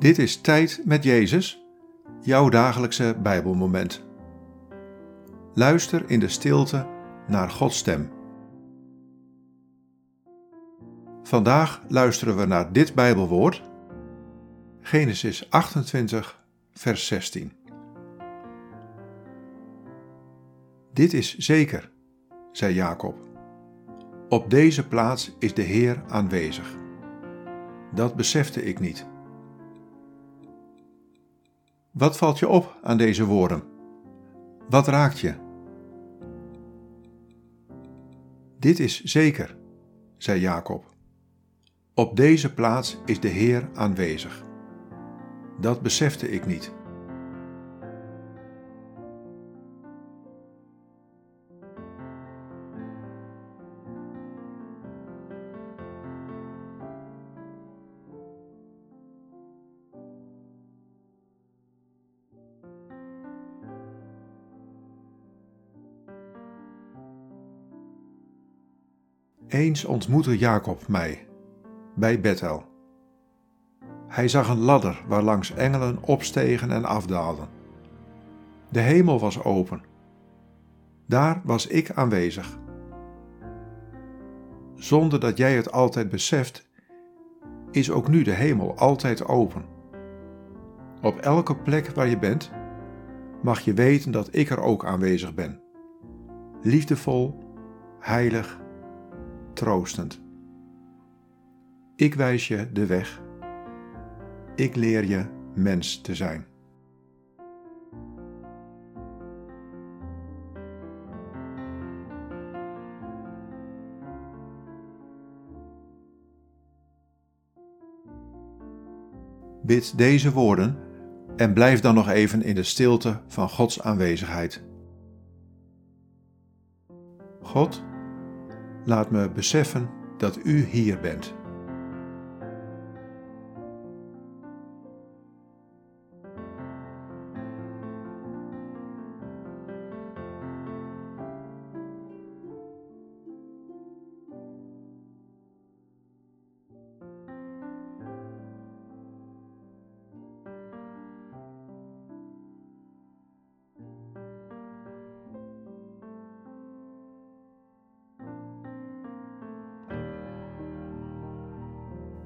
Dit is Tijd met Jezus, jouw dagelijkse Bijbelmoment. Luister in de stilte naar Gods stem. Vandaag luisteren we naar dit Bijbelwoord, Genesis 28, vers 16. Dit is zeker, zei Jacob. Op deze plaats is de Heer aanwezig. Dat besefte ik niet. Wat valt je op aan deze woorden? Wat raakt je? Dit is zeker, zei Jacob. Op deze plaats is de Heer aanwezig. Dat besefte ik niet. Eens ontmoette Jacob mij bij Bethel. Hij zag een ladder waarlangs engelen opstegen en afdaalden. De hemel was open. Daar was ik aanwezig. Zonder dat jij het altijd beseft, is ook nu de hemel altijd open. Op elke plek waar je bent, mag je weten dat ik er ook aanwezig ben. Liefdevol, heilig troostend. Ik wijs je de weg. Ik leer je mens te zijn. Bid deze woorden en blijf dan nog even in de stilte van Gods aanwezigheid. God, laat me beseffen dat u hier bent.